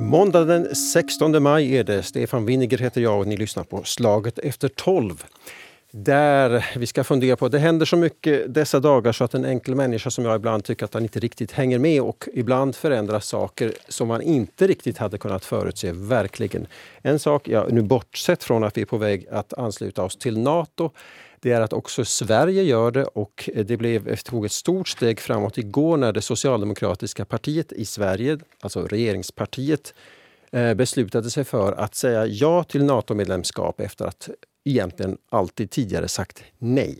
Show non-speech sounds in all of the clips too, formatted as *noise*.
Måndag den 16 maj är det. Stefan Winiger heter jag och ni lyssnar på Slaget efter 12. Där vi ska fundera på, det händer så mycket dessa dagar så att en enkel människa som jag ibland tycker att han inte riktigt hänger med och ibland förändras saker som man inte riktigt hade kunnat förutse, verkligen. En sak, ja, nu bortsett från att vi är på väg att ansluta oss till Nato, det är att också Sverige gör det och det blev, eh, tog ett stort steg framåt igår när det socialdemokratiska partiet i Sverige, alltså regeringspartiet, eh, beslutade sig för att säga ja till NATO-medlemskap efter att egentligen alltid tidigare sagt nej.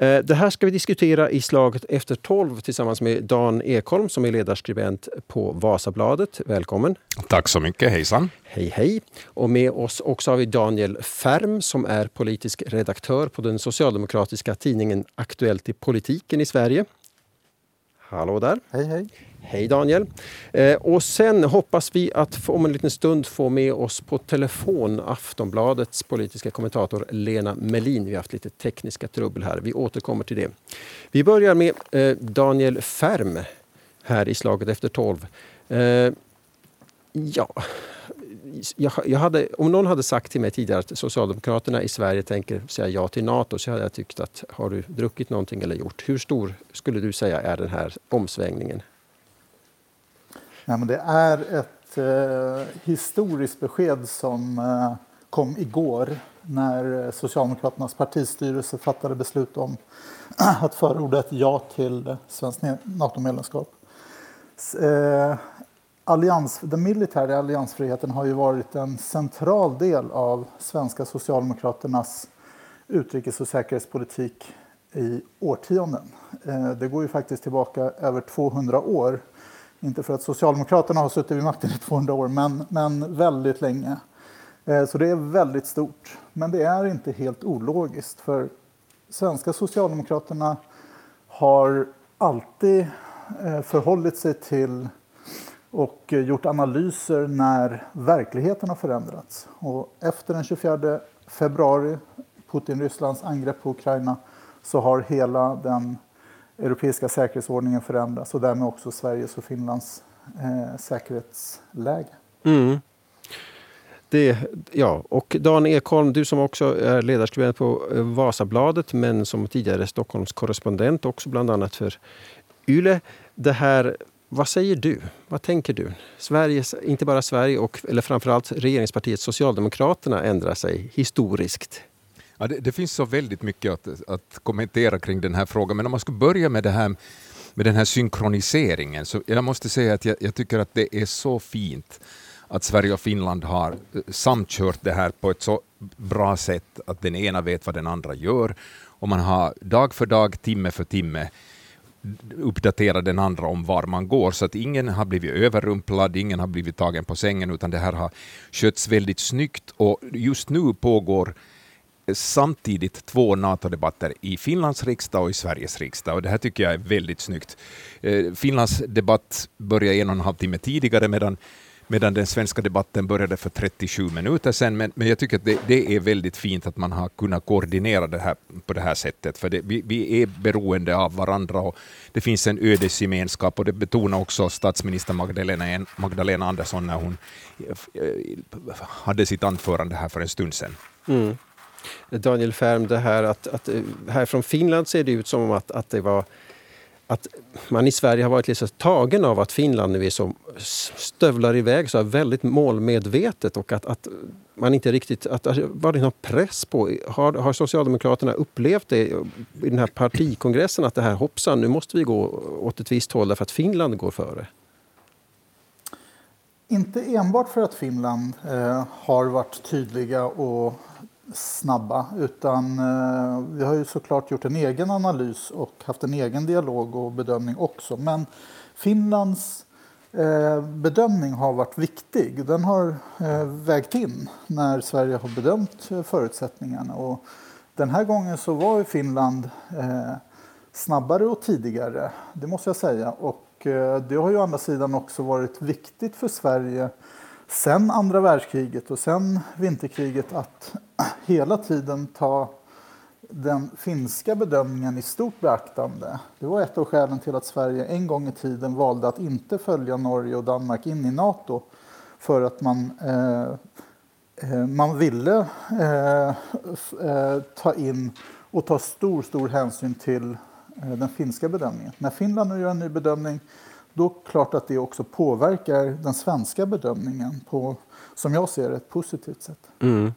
Eh, det här ska vi diskutera i slaget efter 12 tillsammans med Dan Ekholm som är ledarskribent på Vasabladet. Välkommen! Tack så mycket, hejsan! Hej hej! Och med oss också har vi Daniel Färm som är politisk redaktör på den socialdemokratiska tidningen Aktuellt i politiken i Sverige. Hallå där! Hej hej! Hej Daniel! Eh, och sen hoppas vi att om en liten stund få med oss på telefon Aftonbladets politiska kommentator Lena Melin. Vi har haft lite tekniska trubbel här. Vi återkommer till det. Vi börjar med eh, Daniel Färm här i Slaget efter tolv. Eh, ja, jag, jag, hade, om någon hade sagt till mig tidigare att Socialdemokraterna i Sverige tänker säga ja till Nato så hade jag tyckt att har du druckit någonting eller gjort? Hur stor skulle du säga är den här omsvängningen? Ja, men det är ett eh, historiskt besked som eh, kom igår när eh, Socialdemokraternas partistyrelse fattade beslut om *clears throat* att förorda ett ja till svenskt NATO-medlemskap. Eh, Allians, den militära alliansfriheten har ju varit en central del av svenska Socialdemokraternas utrikes och säkerhetspolitik i årtionden. Eh, det går ju faktiskt tillbaka över 200 år inte för att Socialdemokraterna har suttit vid makten i 200 år, men, men väldigt länge. Eh, så det är väldigt stort. Men det är inte helt ologiskt, för svenska Socialdemokraterna har alltid eh, förhållit sig till och eh, gjort analyser när verkligheten har förändrats. Och efter den 24 februari, Putin-Rysslands angrepp på Ukraina, så har hela den europeiska säkerhetsordningen förändrats och därmed också Sveriges och Finlands eh, säkerhetsläge. Mm. Det, ja, och Dan Ekholm, du som också är ledarskribent på eh, Vasabladet men som tidigare Stockholmskorrespondent, också bland annat för YLE. Det här, vad säger du? Vad tänker du? Sveriges, inte bara Sverige, och, eller framförallt regeringspartiet Socialdemokraterna ändrar sig historiskt. Ja, det, det, finns så väldigt mycket att, att kommentera kring den här frågan, men om man skulle börja med det här med den här synkroniseringen, så jag måste säga att jag, jag tycker att det är så fint att Sverige och Finland har eh, samkört det här på ett så bra sätt att den ena vet vad den andra gör och man har dag för dag, timme för timme uppdatera den andra om var man går, så att ingen har blivit överrumplad, ingen har blivit tagen på sängen, utan det här har skötts väldigt snyggt och just nu pågår eh, samtidigt två NATO-debatter i Finlands riksdag och i Sveriges riksdag. Och det här tycker jag är väldigt snyggt. Eh, Finlands debatt började en och en halv timme tidigare medan medan den svenska debatten började för 37 minuter sedan. Men, men jag tycker att det, det, är väldigt fint att man har kunnat koordinera det här på det här sättet, för det, vi, vi, är beroende av varandra och det finns en ödesgemenskap och det betonar också statsminister Magdalena, Magdalena Andersson när hon eh, hade sitt anförande här för en stund sedan. Mm. Daniel Färm, det här att, att eh, här från Finland ser det ut som att, att det var att man i Sverige har varit lite tagen av att Finland nu är så stövlar iväg så väldigt målmedvetet och att, att man inte riktigt... Att, var det någon press på? Har, har Socialdemokraterna upplevt det i den här partikongressen att det här hoppsan, nu måste vi gå åt ett visst håll därför att Finland går före? Inte enbart för att Finland eh, har varit tydliga och snabba utan eh, vi har ju såklart gjort en egen analys och haft en egen dialog och bedömning också. Men Finlands eh, bedömning har varit viktig. Den har eh, vägt in när Sverige har bedömt eh, förutsättningarna. Och den här gången så var ju Finland eh, snabbare och tidigare, det måste jag säga. Och eh, det har ju å andra sidan också varit viktigt för Sverige sen andra världskriget och sen vinterkriget att hela tiden ta den finska bedömningen i stort beaktande. Det var ett av skälen till att Sverige en gång i tiden valde att inte följa Norge och Danmark in i Nato. För att man, eh, eh man ville eh, eh, ta in och ta stor, stor hänsyn till eh, den finska bedömningen. När Finland nu gör en ny bedömning då är det klart att det också påverkar den svenska bedömningen på, som jag ser ett positivt sätt. Mm.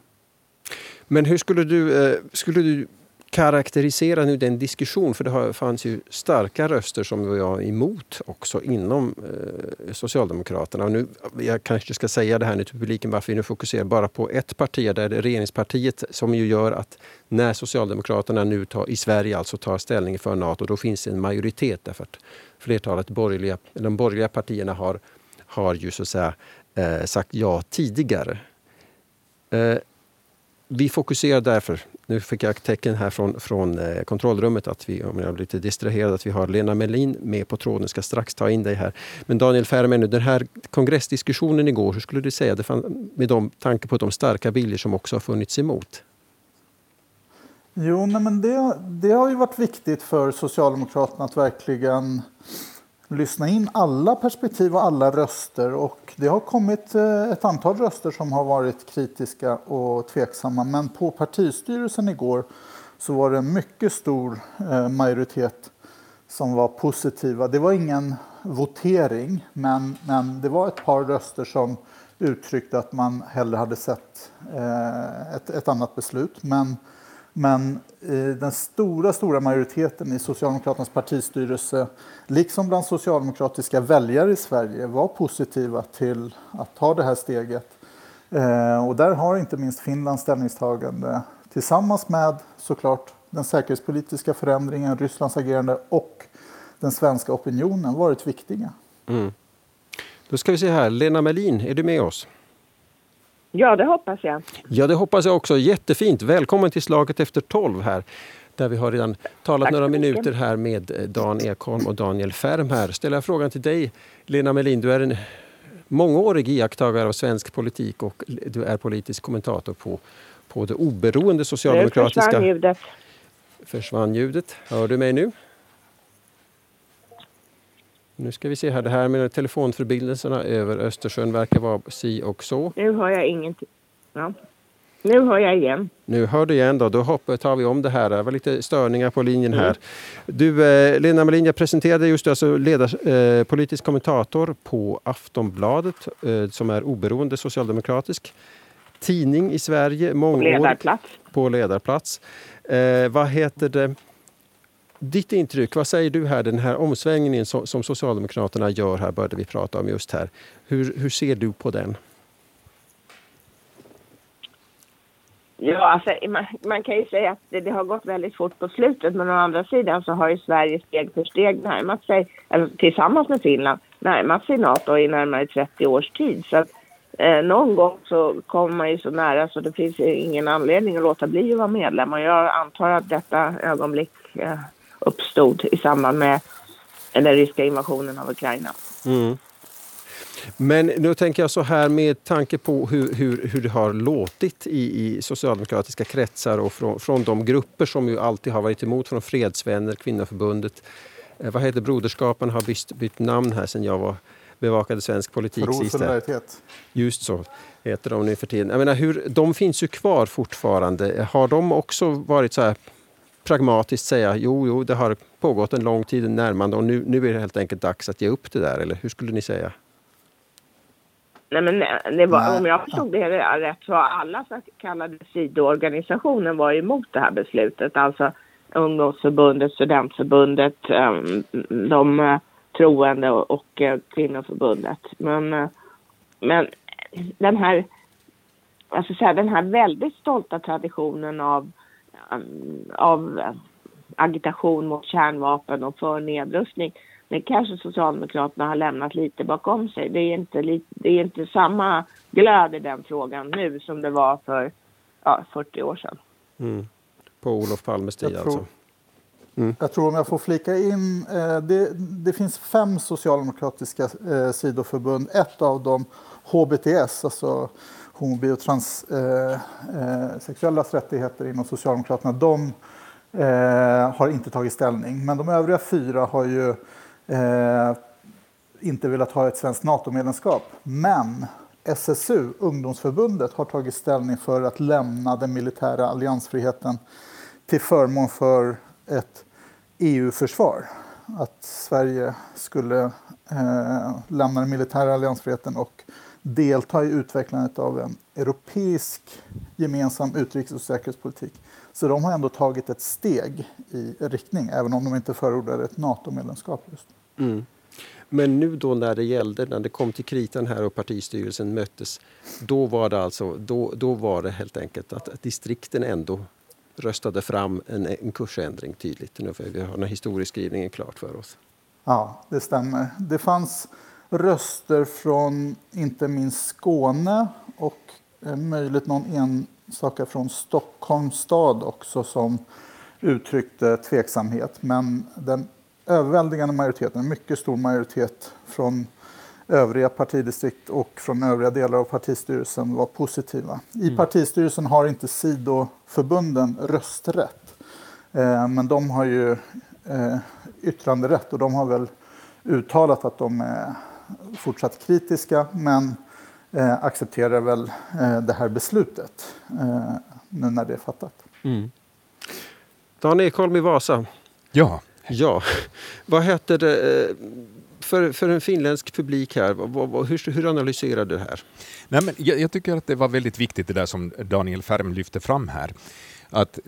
Men hur skulle du, eh, skulle du karaktärisera nu den diskussion, för det fanns ju starka röster som var emot också inom eh, Socialdemokraterna. Och nu, jag kanske ska säga det här nu till publiken varför vi nu fokuserar bara på ett parti, där det är regeringspartiet som ju gör att när Socialdemokraterna nu tar, i Sverige alltså tar ställning för Nato, då finns det en majoritet därför att flertalet borgerliga, de borgerliga partierna har, har ju så att säga eh, sagt ja tidigare. Eh, vi fokuserar därför, nu fick jag tecken här från, från eh, kontrollrummet att vi, om jag blir lite distraherad, att vi har Lena Melin med på tråden. Jag ska strax ta in dig här. Men Daniel Färmen, den här kongressdiskussionen igår, hur skulle du säga, det fann, med de, tanke på de starka bilder som också har funnits emot? Jo, nej, men det, det har ju varit viktigt för Socialdemokraterna att verkligen lyssna in alla perspektiv och alla röster. Och det har kommit eh, ett antal röster som har varit kritiska och tveksamma. Men på partistyrelsen igår så var det en mycket stor eh, majoritet som var positiva. Det var ingen votering, men, men det var ett par röster som uttryckte att man hellre hade sett eh, ett, ett annat beslut. Men men eh, den stora, stora majoriteten i Socialdemokraternas partistyrelse, liksom bland socialdemokratiska väljare i Sverige, var positiva till att ta det här steget. Eh, och där har inte minst Finlands ställningstagande tillsammans med såklart den säkerhetspolitiska förändringen, Rysslands agerande och den svenska opinionen varit viktiga. Mm. Då ska vi se här, Lena Melin, är du med oss? Ja, det hoppas jag. Ja, det hoppas jag också. Jättefint. Välkommen till Slaget efter tolv här. Där vi har redan talat Tack några minuter här med eh, Dan Ekholm och Daniel Färm här. Ställer jag frågan till dig, Lena Melin. Du är en mångårig iakttagare av svensk politik och du är politisk kommentator på, på det oberoende socialdemokratiska... Nu försvann ljudet. Försvann ljudet. Hör du mig nu? Nu ska vi se här, det här med telefonförbindelserna över Östersjön verkar vara si och så. Nu hör jag ingenting. Ja. Nu hör jag igen. Nu hör du igen då, då hoppar, tar vi om det här. Det var lite störningar på linjen här. Mm. Du, eh, Lena Melin, jag presenterade just alltså eh, politisk kommentator på Aftonbladet eh, som är oberoende socialdemokratisk tidning i Sverige. Mångårig, på ledarplats. På ledarplats. Eh, vad heter det? Ditt intryck, vad säger du här, den här omsvängningen som, som Socialdemokraterna gör här, började vi prata om just här. Hur, hur ser du på den? Ja, alltså, man, man, kan ju säga att det, det, har gått väldigt fort på slutet men å andra sidan så har ju Sverige steg för steg närmat sig, eller tillsammans med Finland, närmat sig Nato i närmare 30 års tid. Så att, eh, någon gång så kommer man ju så nära så det finns ingen anledning att låta bli att vara medlem och jag antar att detta ögonblick eh, uppstod i samband med den ryska invasionen av Ukraina. Mm. Men nu tänker jag så här med tanke på hur, hur, hur det har låtit i, i socialdemokratiska kretsar och från, från de grupper som ju alltid har varit emot, från Fredsvänner, Kvinnoförbundet. Eh, vad heter Broderskapen har bytt, bytt namn här sen jag var bevakade svensk politik sist. Just så heter de nu för tiden. Jag menar, hur, de finns ju kvar fortfarande. Har de också varit så här pragmatiskt säga jo, jo, det har pågått en lång tid, närmande och nu, nu är det helt enkelt dags att ge upp det där? Eller hur skulle ni säga? Nej, men det var, om jag förstod det rätt så alla så kallade sidoorganisationer var emot det här beslutet. Alltså ungdomsförbundet, studentförbundet, ehm, de eh, troende och eh, kvinnoförbundet. Men, eh, men den här, alltså så här, den här väldigt stolta traditionen av av agitation mot kärnvapen och för nedrustning. Det kanske Socialdemokraterna har lämnat lite bakom sig. Det är inte, det är inte samma glöd i den frågan nu som det var för ja, 40 år sedan. Mm. På Olof Palmes tid alltså? Mm. Jag tror om jag får flika in, eh, det, det, finns fem socialdemokratiska eh, sidoförbund. Ett av dem, HBTS, alltså homo och transsexuellas eh, eh rättigheter inom Socialdemokraterna, de eh, har inte tagit ställning. Men de övriga fyra har ju eh, inte velat ha ett svenskt NATO-medlemskap. Men SSU, ungdomsförbundet, har tagit ställning för att lämna den militära alliansfriheten till förmån för ett EU-försvar. Att Sverige skulle eh, lämna den militära alliansfriheten och delta i utvecklandet av en europeisk gemensam utrikes och säkerhetspolitik. Så de har ändå tagit ett steg i riktning, även om de inte förordar ett NATO-medlemskap. just. Mm. Men nu då när det gällde, när det kom till kritan här och partistyrelsen möttes, då var det alltså, då, då var det helt enkelt att distrikten ändå röstade fram en, en kursändring tydligt. Nu får vi har den historieskrivningen klart för oss. Ja, det stämmer. Det fanns röster från inte minst Skåne och eh, möjligt någon enstaka från Stockholms stad också som uttryckte tveksamhet. Men den överväldigande majoriteten, en mycket stor majoritet från övriga partidistrikt och från övriga delar av partistyrelsen var positiva. I mm. partistyrelsen har inte sidoförbunden rösträtt. Eh, men de har ju eh, yttranderätt och de har väl uttalat att de är fortsatt kritiska men eh, accepterar väl eh, det här beslutet eh, nu när det är fattat. Mm. Dan Ekholm i Vasa. Ja. Ja. Vad heter det? Eh, för, för en finländsk publik här, vad, hur, hur analyserar du det här? Nej, men jag, jag, tycker att det var väldigt viktigt det där som Daniel Färm lyfte fram här. Att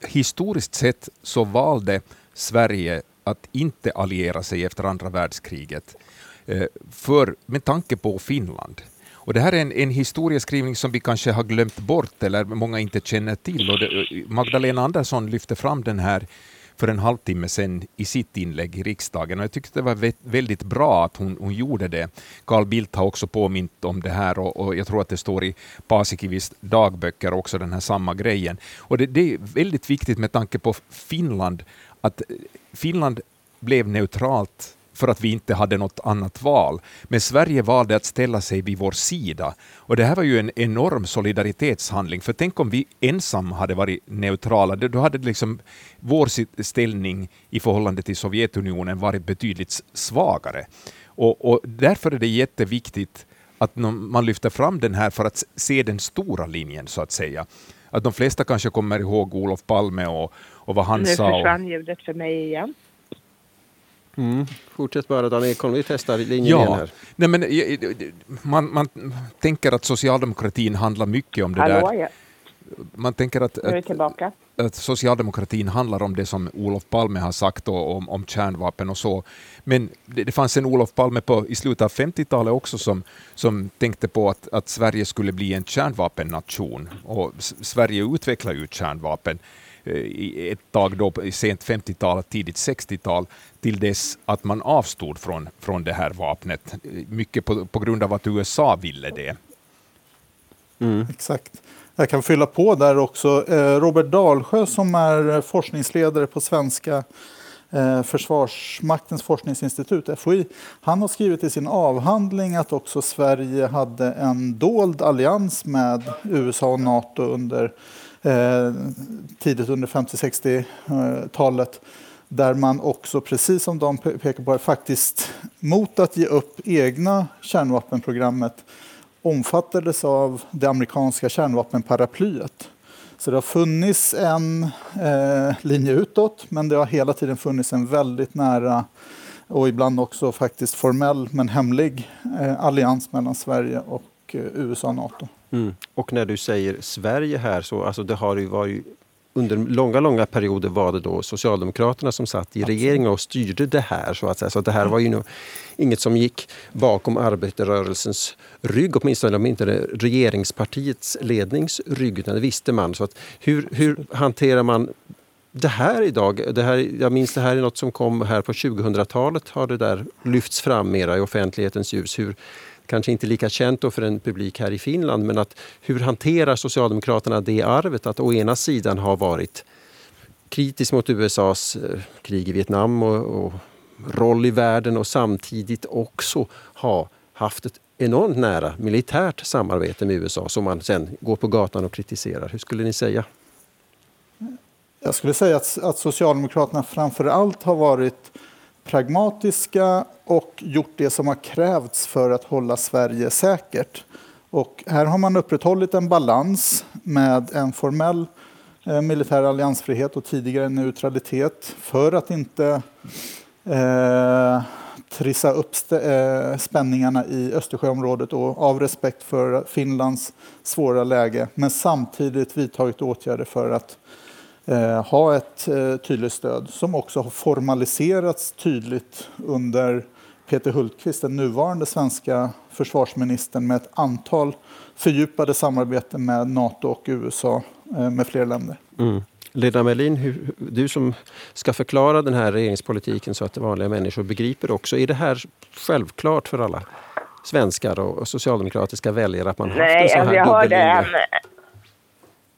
historiskt sett så valde Sverige att inte alliera sig efter andra världskriget Eh, för, med tanke på Finland. Och det här är en, en historieskrivning som vi kanske har glömt bort eller många inte känner till. Och det, eh, Magdalena Andersson lyfte fram den här för en halvtimme sedan i sitt inlägg i riksdagen. Och jag tyckte det var väldigt bra att hon, hon gjorde det. Carl Bildt har också påmint om det här och, och jag tror att det står i Paasikivis dagböcker också, den här samma grejen. Och det, det är väldigt viktigt med tanke på Finland, att Finland blev neutralt för att vi inte hade något annat val. Men Sverige valde att ställa sig vid vår sida. Och det här var ju en enorm solidaritetshandling, för tänk om vi ensam hade varit neutrala, då hade liksom vår ställning i förhållande till Sovjetunionen varit betydligt svagare. Och, och därför är det jätteviktigt att man lyfter fram den här för att se den stora linjen, så att säga. Att de flesta kanske kommer ihåg Olof Palme och, och vad han nu sa. Nu försvann ljudet för mig igen. Mm. Fortsätt bara Dan Ekholm, vi testar linjen ja. igen här. Nej, men, man, man tänker att socialdemokratin handlar mycket om det Hallå, där. Ja. Man tänker att, att, att, socialdemokratin handlar om det som Olof Palme har sagt och, om, om kärnvapen och så. Men det, det fanns en Olof Palme på, i slutet av 50-talet också som, som tänkte på att, att Sverige skulle bli en kärnvapennation. Och Sverige utvecklar ju kärnvapen. Eh, i ett tag då i sent 50-tal, tidigt 60-tal, till dess att man avstod från, från det här vapnet. Mycket på, på grund av att USA ville det. Mm. Exakt. Jag kan fylla på där också. Eh, Robert Dalsjö som är forskningsledare på svenska eh, Försvarsmaktens forskningsinstitut, FOI, han har skrivit i sin avhandling att också Sverige hade en dold allians med USA och NATO under eh, Eh, tidigt under 50-60-talet där man också, precis som de pekar på, faktiskt mot att ge upp egna kärnvapenprogrammet omfattades av det amerikanska kärnvapenparaplyet. Så det har funnits en eh, linje utåt, men det har hela tiden funnits en väldigt nära och ibland också faktiskt formell men hemlig eh, allians mellan Sverige och eh, USA och NATO. Mm. Och när du säger Sverige här så alltså det har ju varit under långa, långa perioder var det då Socialdemokraterna som satt i regeringen och styrde det här. Så att säga. Så det här var ju nog inget som gick bakom arbetarrörelsens rygg, åtminstone om inte regeringspartiets lednings rygg, utan det visste man. Så att hur, hur hanterar man det här idag? Det här, jag minns det här är något som kom här på 2000-talet, har det där lyfts fram mera i offentlighetens ljus. Hur, kanske inte lika känt för en publik här i Finland, men att hur hanterar Socialdemokraterna det arvet att å ena sidan ha varit kritisk mot USAs eh, krig i Vietnam och, och roll i världen och samtidigt också ha haft ett enormt nära militärt samarbete med USA som man sen går på gatan och kritiserar. Hur skulle ni säga? Jag skulle säga att, att Socialdemokraterna framför allt har varit pragmatiska och gjort det som har krävts för att hålla Sverige säkert. Och här har man upprätthållit en balans med en formell eh, militär alliansfrihet och tidigare neutralitet för att inte eh, trissa upp eh, spänningarna i Östersjöområdet och av respekt för Finlands svåra läge men samtidigt vidtagit åtgärder för att eh, ha ett eh, tydligt stöd som också har formaliserats tydligt under Peter Hultqvist, den nuvarande svenska försvarsministern med ett antal fördjupade samarbeten med Nato och USA med fler länder. Mm. Lena Melin, du som ska förklara den här regeringspolitiken så att vanliga människor begriper också. Är det här självklart för alla svenskar och socialdemokratiska väljare att man har haft en sån här jag dubbellinje?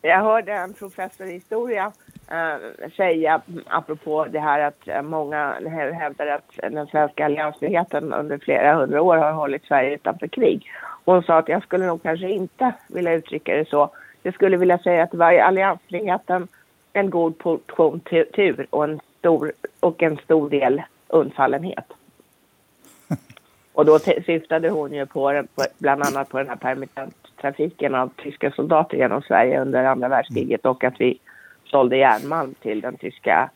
Jag hörde en professor i historia äh, säga, apropå det här att många hävdar att den svenska alliansfriheten under flera hundra år har hållit Sverige utanför krig. Hon sa att jag skulle nog kanske inte vilja uttrycka det så. Jag skulle vilja säga att det var alliansfriheten en god portion tur och en stor, och en stor del undfallenhet. *laughs* Och då syftade hon ju på, bland annat på den här permittenttrafiken av tyska soldater genom Sverige under andra världskriget och att vi sålde järnmalm till den tyska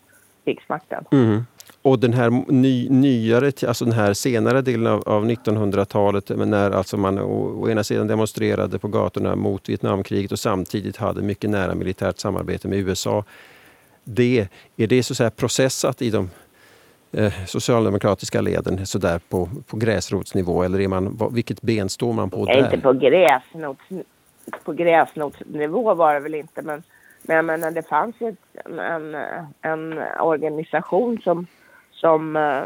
krigsmakten. Mm. Och den här ny, nyare, alltså den här senare delen av, av 1900-talet när alltså man å, å, ena sidan demonstrerade på gatorna mot Vietnamkriget och samtidigt hade mycket nära militärt samarbete med USA. Det, är det så att processat i de eh, socialdemokratiska leden så där på, på gräsrotsnivå eller är man, vilket ben står man på där? Inte på, gräsrots, på gräsrotsnivå var det väl inte men, men jag menar, det fanns ju en, en organisation som som, eh,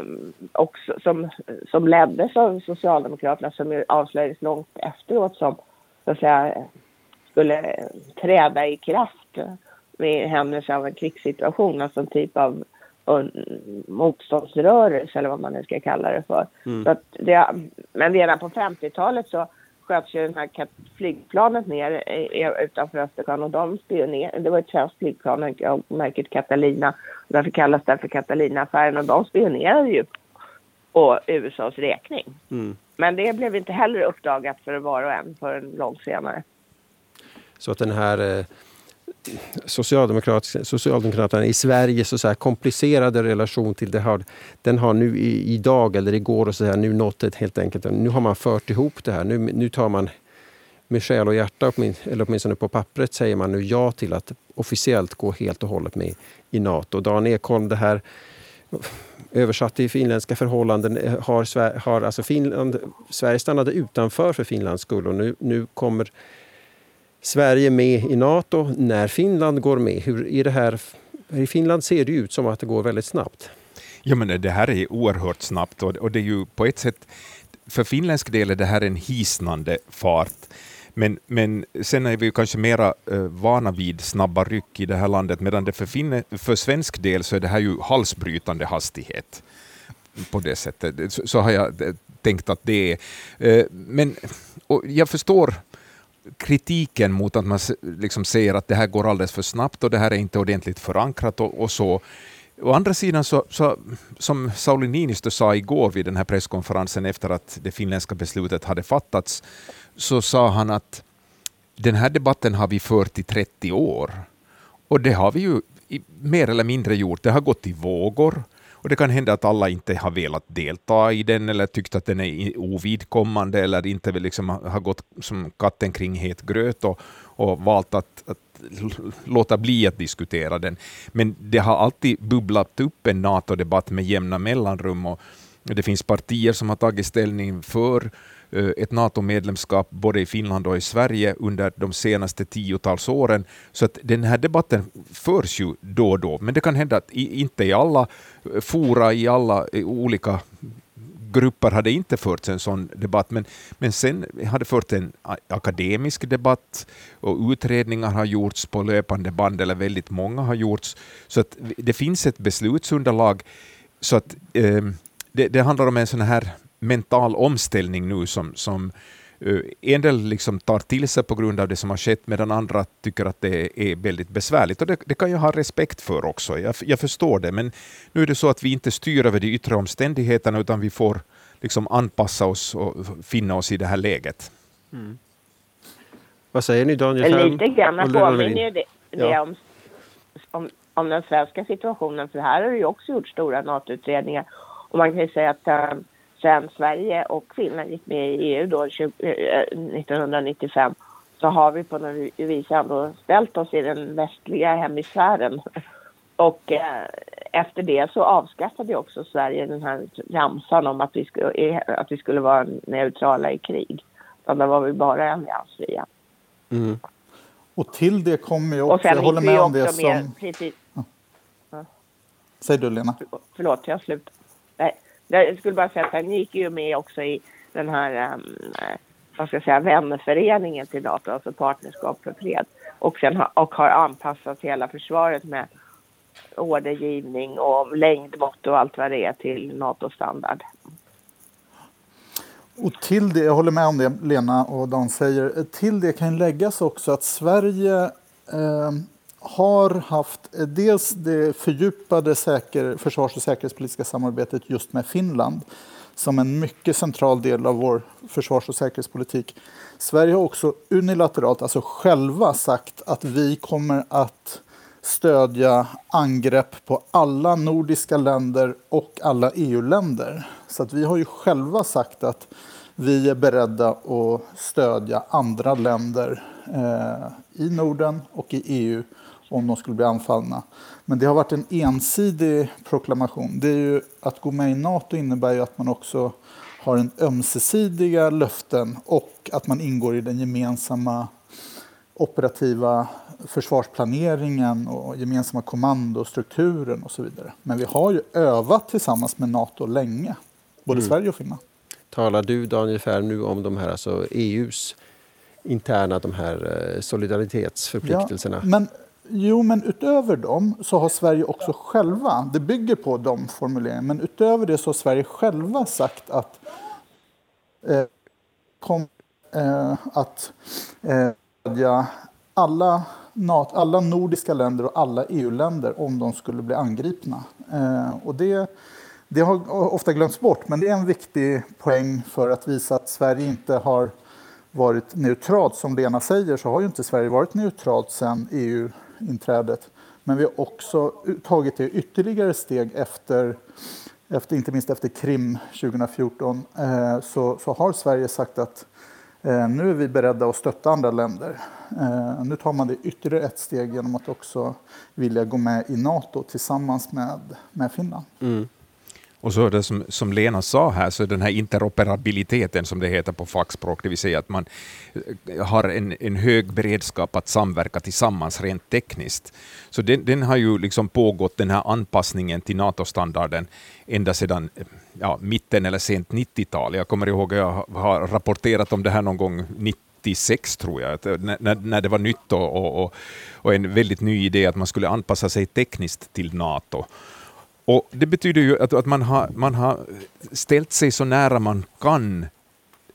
också, som, som leddes av Socialdemokraterna som avslöjades långt efteråt som så att säga, skulle träda i kraft med händelse av en krigssituation, alltså en typ av motståndsrörelse eller vad man nu ska kalla det för. Mm. Så att det, men redan på 50-talet så sköts ju det här flygplanet ner utanför Östersjön och de spionerade. Det var ett svenskt flygplan av märket Catalina. Därför kallas det för Catalina-affären och de spionerade ju på USAs räkning. Mm. Men det blev inte heller uppdagat för var och en förrän långt senare. Så att den här eh, Socialdemokraterna i Sverige så, så här, komplicerade relation till det här, den har nu i, idag eller igår och så här, nu nått ett helt enkelt, nu har man fört ihop det här. Nu, nu tar man med själ och hjärta, eller åtminstone på pappret, säger man nu ja till att officiellt gå helt och hållet med i Nato. Dan Ekholm, det här översatt till finländska förhållanden eh, har, har alltså Finland, Sverige stannade utanför för Finlands skull och nu, nu kommer Sverige med i Nato när Finland går med. Hur är det här? I Finland ser det ut som att det går väldigt snabbt. Ja, men det här är oerhört snabbt och det är ju på ett sätt, för finländsk del är det här en hisnande fart. Men, men sen är vi kanske mera eh, vana vid snabba ryck i det här landet, medan det för, finne, för svensk del så är det här ju halsbrytande hastighet. På det sättet. Så, så har jag eh, tänkt att det är. Uh, men jag förstår kritiken mot att man liksom säger att det här går alldeles för snabbt och det här är inte ordentligt förankrat och, och så. Å andra sidan, så, så, som Sauli Niinistö sa igår vid den här presskonferensen efter att det finländska beslutet hade fattats, så sa han att den här debatten har vi fört i 30 år. Och det har vi ju mer eller mindre gjort. Det har gått i vågor. Och det kan hända att alla inte har velat delta i den eller tyckt att den är ovidkommande eller inte liksom har gått som katten kring het gröt och, och valt att, att låta bli att diskutera den. Men det har alltid bubblat upp en NATO-debatt med jämna mellanrum och det finns partier som har tagit ställning för Eh, ett NATO-medlemskap både i Finland och i Sverige under de senaste tiotals åren. Så att den här debatten förs ju då och då, men det kan hända att inte i alla eh, fora, i alla eh, olika grupper hade inte förts en sån debatt, men, men sen hade förts en akademisk debatt och utredningar har gjorts på löpande band, eller väldigt många har gjorts, så att det finns ett beslutsunderlag. Så att eh, det, det handlar om en sån här mental omställning nu som, som Eh, en del liksom tar till sig på grund av det som har skett, medan andra tycker att det är väldigt besvärligt. Och det, det kan jag ha respekt för också. Jag, jag, förstår det, men nu är det så att vi inte styr över de yttre omständigheterna, utan vi får liksom anpassa oss och finna oss i det här läget. Mm. Vad säger ni Daniel? Lite grann påminner det, det ja. om, om, om, den svenska situationen, för här har det ju också gjort stora NATO-utredningar. Och man kan ju säga att sen Sverige och Finland gick med i EU då 20, äh, 1995 så har vi på något vis ändå ställt oss i den västliga hemisfären. Och eh, efter det så avskaffade också Sverige den här ramsan om att vi, skulle, att vi skulle vara neutrala i krig. Utan då var vi bara alliansfria. Mm. Och till det kommer ju också, jag håller med om det som... Med, precis, ja. Säg du Lena. Förlåt, jag slutar. Nej, jag skulle bara säga att han gick ju med också i den här um, vad ska jag säga, vänföreningen till NATO, alltså Partnerskap för fred. Och, sen ha, och har anpassat hela försvaret med ordergivning och längdmått och allt vad det är till NATO-standard. Och till det, jag håller med om det Lena och Dan säger, till det kan läggas också att Sverige eh, har haft eh, dels det fördjupade säker, försvars och säkerhetspolitiska samarbetet just med Finland som en mycket central del av vår försvars och säkerhetspolitik. Sverige har också unilateralt, alltså själva sagt att vi kommer att stödja angrepp på alla nordiska länder och alla EU-länder. Så att vi har ju själva sagt att vi är beredda att stödja andra länder eh, i Norden och i EU om de skulle bli anfallna. Men det har varit en ensidig proklamation. Det är ju, att gå med i Nato innebär ju att man också har en ömsesidiga löften och att man ingår i den gemensamma operativa försvarsplaneringen och gemensamma kommandostrukturen och så vidare. Men vi har ju övat tillsammans med Nato länge, både mm. Sverige och Finland. Talar du Daniel Färm nu om de här alltså EUs interna de här eh, solidaritetsförpliktelserna? Ja, men, jo, men utöver dem så har Sverige också själva, det bygger på de formuleringarna, men utöver det så har Sverige själva sagt att eh, kom, eh, att eh, alla, alla nordiska länder och alla EU-länder om de skulle bli angripna. Eh, och det, det har ofta glömts bort, men det är en viktig poäng för att visa att Sverige inte har varit neutralt. Som Lena säger så har ju inte Sverige varit neutralt sedan EU-inträdet. Men vi har också tagit det ytterligare steg efter, efter inte minst efter Krim 2014, eh, så, så har Sverige sagt att Eh, nu är vi beredda att stötta andra länder. Eh, nu tar man det ytterligare ett steg genom att också vilja gå med i Nato tillsammans med, med Finland. Mm. Och så det som, som Lena sa här, så den här interoperabiliteten som det heter på fackspråk, det vill säga att man eh, har en, en hög beredskap att samverka tillsammans rent tekniskt. Så den, den har ju liksom pågått, den här anpassningen till NATO-standarden, ända sedan eh, ja, mitten eller sent 90-tal. Jag kommer ihåg att jag har rapporterat om det här någon gång 96 tror jag, eh, när, när det var nytt och, och, och en väldigt ny idé att man skulle anpassa sig tekniskt till NATO. Och Det betyder ju att, att man, har, man har ställt sig så nära man kan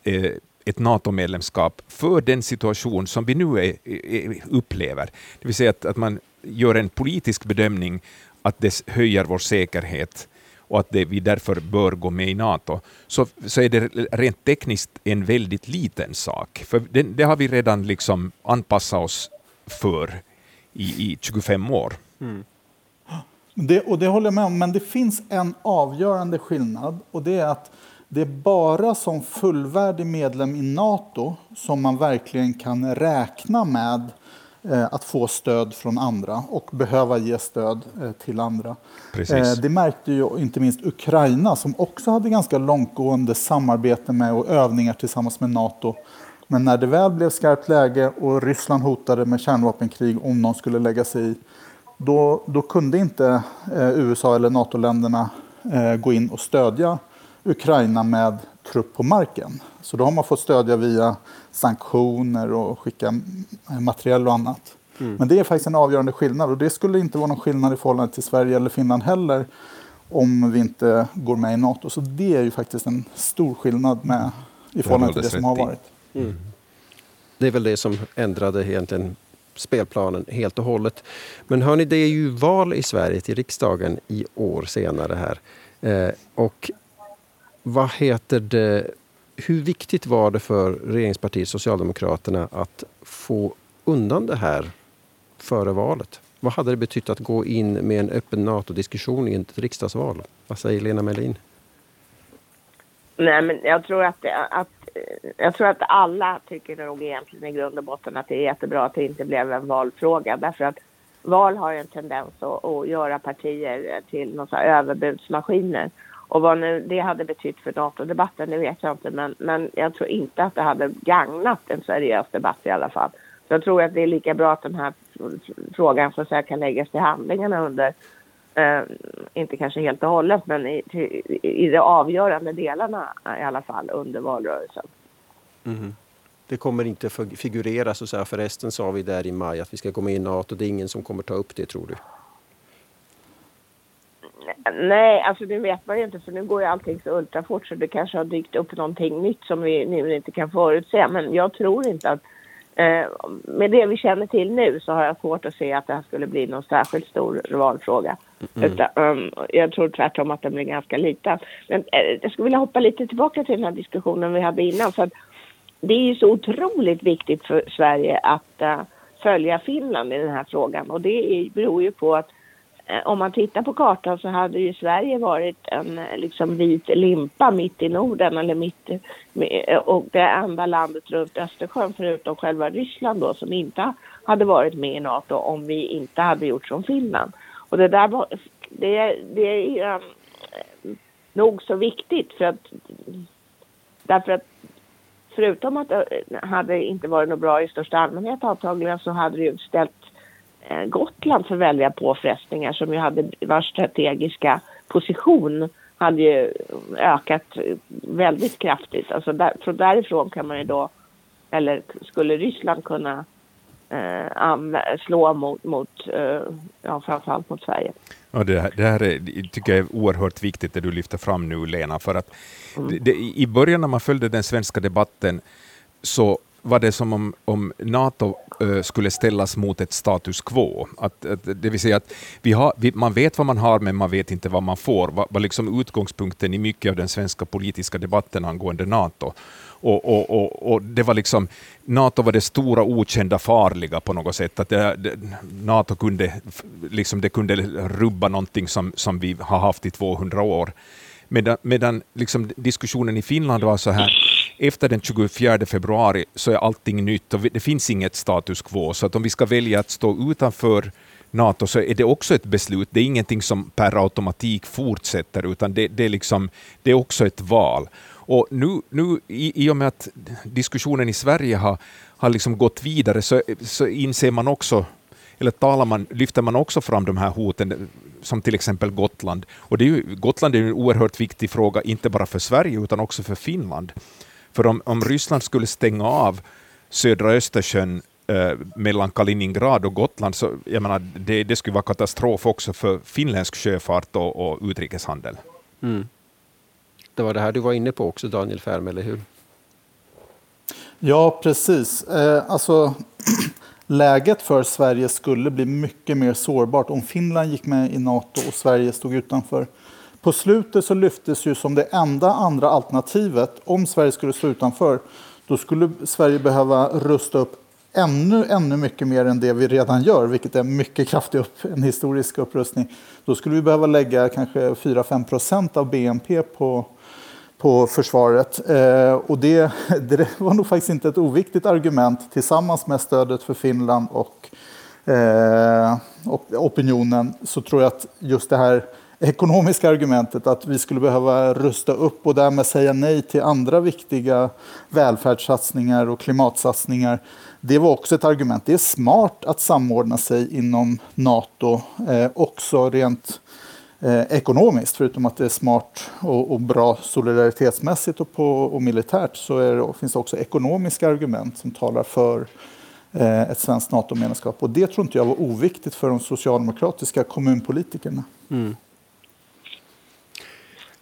eh, ett NATO-medlemskap för den situation som vi nu är, är, upplever. Det vill säga att, att man gör en politisk bedömning att det höjer vår säkerhet och att det, vi därför bör gå med i NATO, så, så är det rent tekniskt en väldigt liten sak. För det, det har vi redan liksom anpassat oss för i, i 25 år. Mm. Det, och det håller jag med om, men det finns en avgörande skillnad och det är att det är bara som fullvärdig medlem i Nato som man verkligen kan räkna med eh, att få stöd från andra och behöva ge stöd eh, till andra. Precis. Eh, det märkte ju inte minst Ukraina som också hade ganska långtgående samarbete med och övningar tillsammans med Nato. Men när det väl blev skarpt läge och Ryssland hotade med kärnvapenkrig om någon skulle lägga sig i då, då kunde inte eh, USA eller NATO-länderna eh, gå in och stödja Ukraina med trupp på marken. Så då har man fått stödja via sanktioner och skicka materiell och annat. Mm. Men det är faktiskt en avgörande skillnad och det skulle inte vara någon skillnad i förhållande till Sverige eller Finland heller om vi inte går med i NATO. Så det är ju faktiskt en stor skillnad med, i förhållande till det som har varit. Mm. Det är väl det som ändrade egentligen spelplanen helt och hållet. Men hörni, det är ju val i Sverige till riksdagen i år senare här. Eh, och vad heter det? Hur viktigt var det för regeringspartiet Socialdemokraterna att få undan det här före valet? Vad hade det betytt att gå in med en öppen NATO-diskussion i ett riksdagsval? Vad säger Lena Melin? Nej, men jag tror att, att, eh, jag tror att alla tycker nog egentligen i grund och botten att det är jättebra att det inte blev en valfråga. Därför att val har ju en tendens att, att göra partier till någon överbudsmaskiner. Och vad nu det hade betytt för NATO-debatten, det vet jag inte. Men, men jag tror inte att det hade gagnat en seriös debatt i alla fall. Så jag tror att det är lika bra att den här frågan så att säga, kan läggas till handlingarna under, eh, inte kanske helt och hållet, men i, i de avgörande delarna i alla fall under valrörelsen. Mm. Det kommer inte figurera så att säga, förresten sa vi där i maj att vi ska gå med i NATO. Det är ingen som kommer ta upp det tror du? Nej, alltså det vet man ju inte för nu går ju allting så ultrafort så det kanske har dykt upp någonting nytt som vi nu inte kan förutse. Men jag tror inte att med det vi känner till nu så har jag svårt att se att det här skulle bli någon särskilt stor valfråga. Mm. Utan, um, jag tror tvärtom att den blir ganska liten. Men eh, jag skulle vilja hoppa lite tillbaka till den här diskussionen vi hade innan. För det är ju så otroligt viktigt för Sverige att uh, följa Finland i den här frågan och det beror ju på att Eh, Eh, om man tittar på kartan så hade ju Sverige varit en eh, liksom vit limpa mitt i Norden eller mitt eh, och det enda landet runt Östersjön förutom själva Ryssland då som inte hade varit med i NATO om vi inte hade gjort som Finland. Och det där var, det, det är um, nog så viktigt för att därför att förutom att det hade inte varit något bra i största allmänhet antagligen så hade det ju ställt Gotland för väldiga påfrestningar som ju hade vars strategiska position hade ju ökat väldigt kraftigt. Alltså där, från därifrån kan man ju då, eller skulle Ryssland kunna eh, slå mot, mot eh, ja, framförallt mot Sverige. Ja, det, här, det här är, tycker jag är oerhört viktigt det du lyfter fram nu Lena, för att mm. det, i början när man följde den svenska debatten så var det som om, om NATO eh, skulle ställas mot ett status quo. Att, att, det vill säga att vi har, vi, man vet vad man har, men man vet inte vad man får. var, var liksom utgångspunkten i mycket av den svenska politiska debatten angående NATO. Och, och, och, och, det var liksom, NATO var det stora okända farliga på något sätt. Att det, det, NATO kunde, liksom det kunde rubba någonting som, som vi har haft i 200 år. Medan, medan liksom diskussionen i Finland var så här, efter den 24 februari så är allting nytt och det finns inget status quo. Så att om vi ska välja att stå utanför NATO så är det också ett beslut. Det är ingenting som per automatik fortsätter, utan det, det, är, liksom, det är också ett val. Och nu, nu i, i och med att diskussionen i Sverige har, har liksom gått vidare så, så inser man också eller talar man, lyfter man också fram de här hoten, som till exempel Gotland. Och det är ju, Gotland är en oerhört viktig fråga, inte bara för Sverige utan också för Finland. För om, om Ryssland skulle stänga av södra Östersjön eh, mellan Kaliningrad och Gotland, så jag menar, det, det skulle vara katastrof också för finländsk sjöfart och, och utrikeshandel. Mm. Det var det här du var inne på också, Daniel Färm, eller hur? Ja, precis. Eh, alltså, *clears throat* läget för Sverige skulle bli mycket mer sårbart om Finland gick med i Nato och Sverige stod utanför. På slutet så lyftes ju som det enda andra alternativet, om Sverige skulle stå utanför, då skulle Sverige behöva rusta upp ännu, ännu mycket mer än det vi redan gör, vilket är mycket kraftig upp, en historisk upprustning. Då skulle vi behöva lägga kanske 4-5 procent av BNP på, på försvaret. Eh, och det, *laughs* det, var nog faktiskt inte ett oviktigt argument tillsammans med stödet för Finland och, eh, och opinionen så tror jag att just det här ekonomiska argumentet att vi skulle behöva rusta upp och därmed säga nej till andra viktiga välfärdssatsningar och klimatsatsningar. Det var också ett argument. Det är smart att samordna sig inom Nato, eh, också rent eh, ekonomiskt. Förutom att det är smart och, och bra solidaritetsmässigt och, på, och militärt så det, finns det också ekonomiska argument som talar för eh, ett svenskt NATO-medlemskap. Och det tror inte jag var oviktigt för de socialdemokratiska kommunpolitikerna. Mm.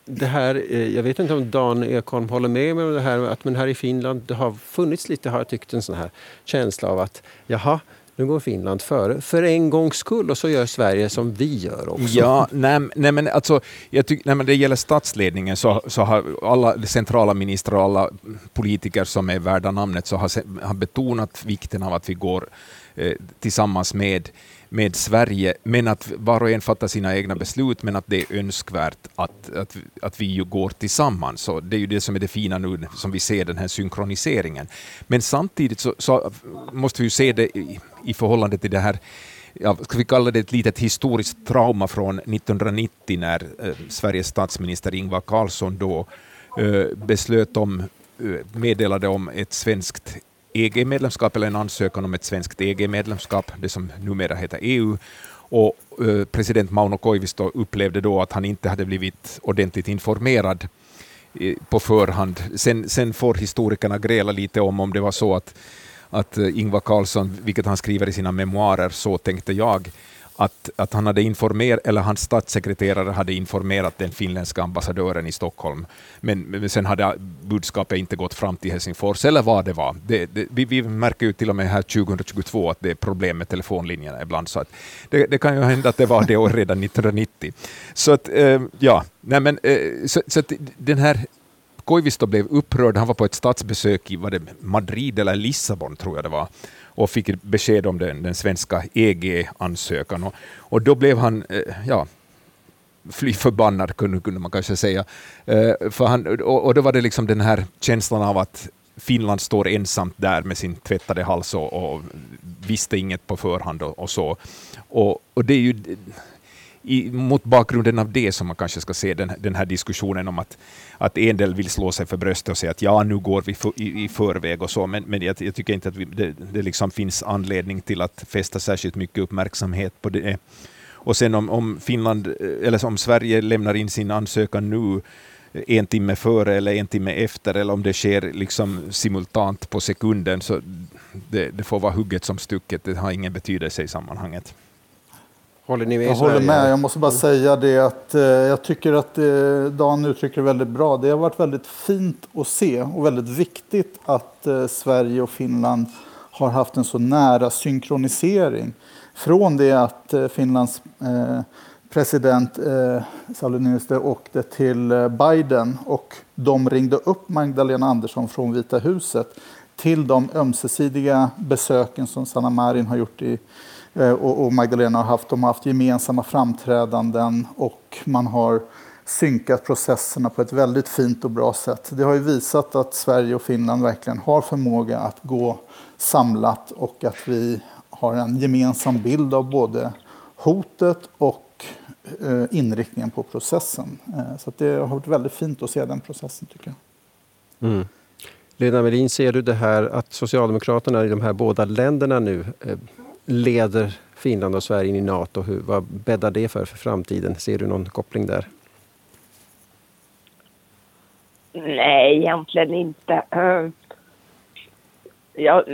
det här, eh, jag vet inte om Dan Ekholm håller med mig om det här att men här i Finland det har funnits lite, har jag tyckt, en sån här känsla av att jaha, nu går Finland före för en gångs skull och så gör Sverige som vi gör också. Ja, nej, nej men alltså, jag tycker, när det gäller statsledningen så, så har alla centrala ministrar och alla politiker som är värda namnet så har, har betonat vikten av att vi går eh, tillsammans med med Sverige, men att var och en fattar sina egna beslut, men att det är önskvärt att, att, att vi ju går tillsammans. Så det är ju det som är det fina nu, som vi ser den här synkroniseringen. Men samtidigt så, så måste vi ju se det i, i förhållande till det här ja, ska vi kalla det ett litet historiskt trauma från 1990 när eh, Sveriges statsminister Ingvar Carlsson då eh, beslöt om, eh, meddelade om ett svenskt EG-medlemskap eller en ansökan om ett svenskt EG-medlemskap, det som numera heter EU. Och eh, president Mauno Koivisto upplevde då att han inte hade blivit ordentligt informerad eh, på förhand. Sen, sen får historikerna gräla lite om om det var så att, att eh, Ingvar Carlsson, vilket han skriver i sina memoarer, så tänkte jag, att, att han hade informerat, eller hans statssekreterare hade informerat den finländska ambassadören i Stockholm, men, men sen hade budskapet inte gått fram till Helsingfors, eller vad det var. Det, det, vi, vi, märker ju till och med här 2022 att det är problem med telefonlinjerna ibland, så att det, det kan ju hända att det var det år redan 1990. Så att, eh, ja, nej men, eh, så, så att den här Koivisto blev upprörd, han var på ett statsbesök i var det Madrid eller Lissabon, tror jag det var, och fick besked om den, den svenska EG-ansökan. Och, och, då blev han, eh, ja, fly förbannad kunde, kunde man kanske säga. Eh, för han, och, och, då var det liksom den här känslan av att Finland står ensamt där med sin tvättade hals och, och visste inget på förhand och, och så. Och, och, det är ju i, mot bakgrunden av det som man kanske ska se den, den här diskussionen om att, att en del vill slå sig för bröstet och säga att ja, nu går vi för, i, i förväg och så, men, men jag, jag tycker inte att vi, det, det liksom finns anledning till att fästa särskilt mycket uppmärksamhet på det. Och sen om, om Finland, eller om Sverige lämnar in sin ansökan nu en timme före eller en timme efter, eller om det sker liksom simultant på sekunden, så det, det får vara hugget som stucket. Det har ingen betydelse i sammanhanget. Håller ni med? Jag håller med. Jag måste bara säga det att eh, jag tycker att eh, Dan uttrycker det väldigt bra. Det har varit väldigt fint att se och väldigt viktigt att eh, Sverige och Finland har haft en så nära synkronisering. Från det att eh, Finlands eh, president eh, Sauli Niinistö åkte till eh, Biden och de ringde upp Magdalena Andersson från Vita huset till de ömsesidiga besöken som Sanna Marin har gjort i Eh, och, Magdalena har haft, de har haft gemensamma framträdanden och man har synkat processerna på ett väldigt fint och bra sätt. Det har ju visat att Sverige och Finland verkligen har förmåga att gå samlat och att vi har en gemensam bild av både hotet och eh, inriktningen på processen. Eh, så det har varit väldigt fint att se den processen tycker jag. Mm. Lena Melin, ser du det här att Socialdemokraterna i de här båda länderna nu leder Finland och Sverige in i Nato? Hur, vad bäddar det för för framtiden? Ser du någon koppling där? Nej, egentligen inte. Jag...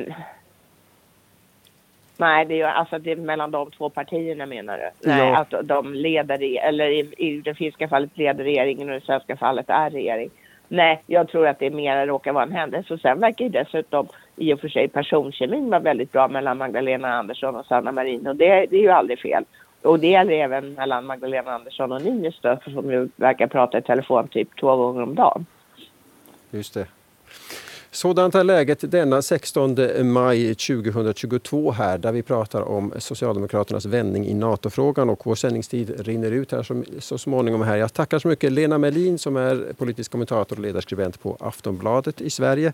Nej, det är, alltså det är mellan de två partierna menar du? Nej, ja. att de leder, eller i, i det finska fallet leder regeringen och i det svenska fallet är regering. Nej, jag tror att det mer råkar vara en händelse. Och sen verkar ju dessutom i och för sig personkemin var väldigt bra mellan Magdalena Andersson och Sanna Marin. Och det, det är ju aldrig fel. Och det gäller även mellan Magdalena Andersson och Niinistö som ju verkar prata i telefon typ två gånger om dagen. Just det. Sådant är läget denna 16 maj 2022 här där vi pratar om Socialdemokraternas vändning i NATO-frågan och vår sändningstid rinner ut här så, så småningom. här. Jag tackar så mycket Lena Melin som är politisk kommentator och ledarskribent på Aftonbladet i Sverige.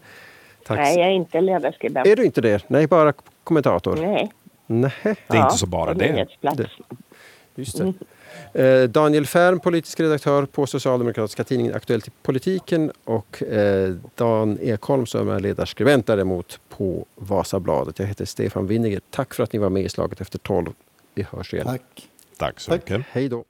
Tack. Nej, jag är inte ledarskribent. Är du inte det? Nej, bara kommentator? Nej. Nej. Det är ja, inte så bara det. det. Just det. Eh, Daniel Färm, politisk redaktör på socialdemokratiska tidningen Aktuellt i politiken och eh, Dan Ekholm som är ledarskribent däremot på Vasabladet. Jag heter Stefan Winninger. Tack för att ni var med i Slaget efter tolv. Vi hörs igen. Tack. Tack så mycket. Hej då.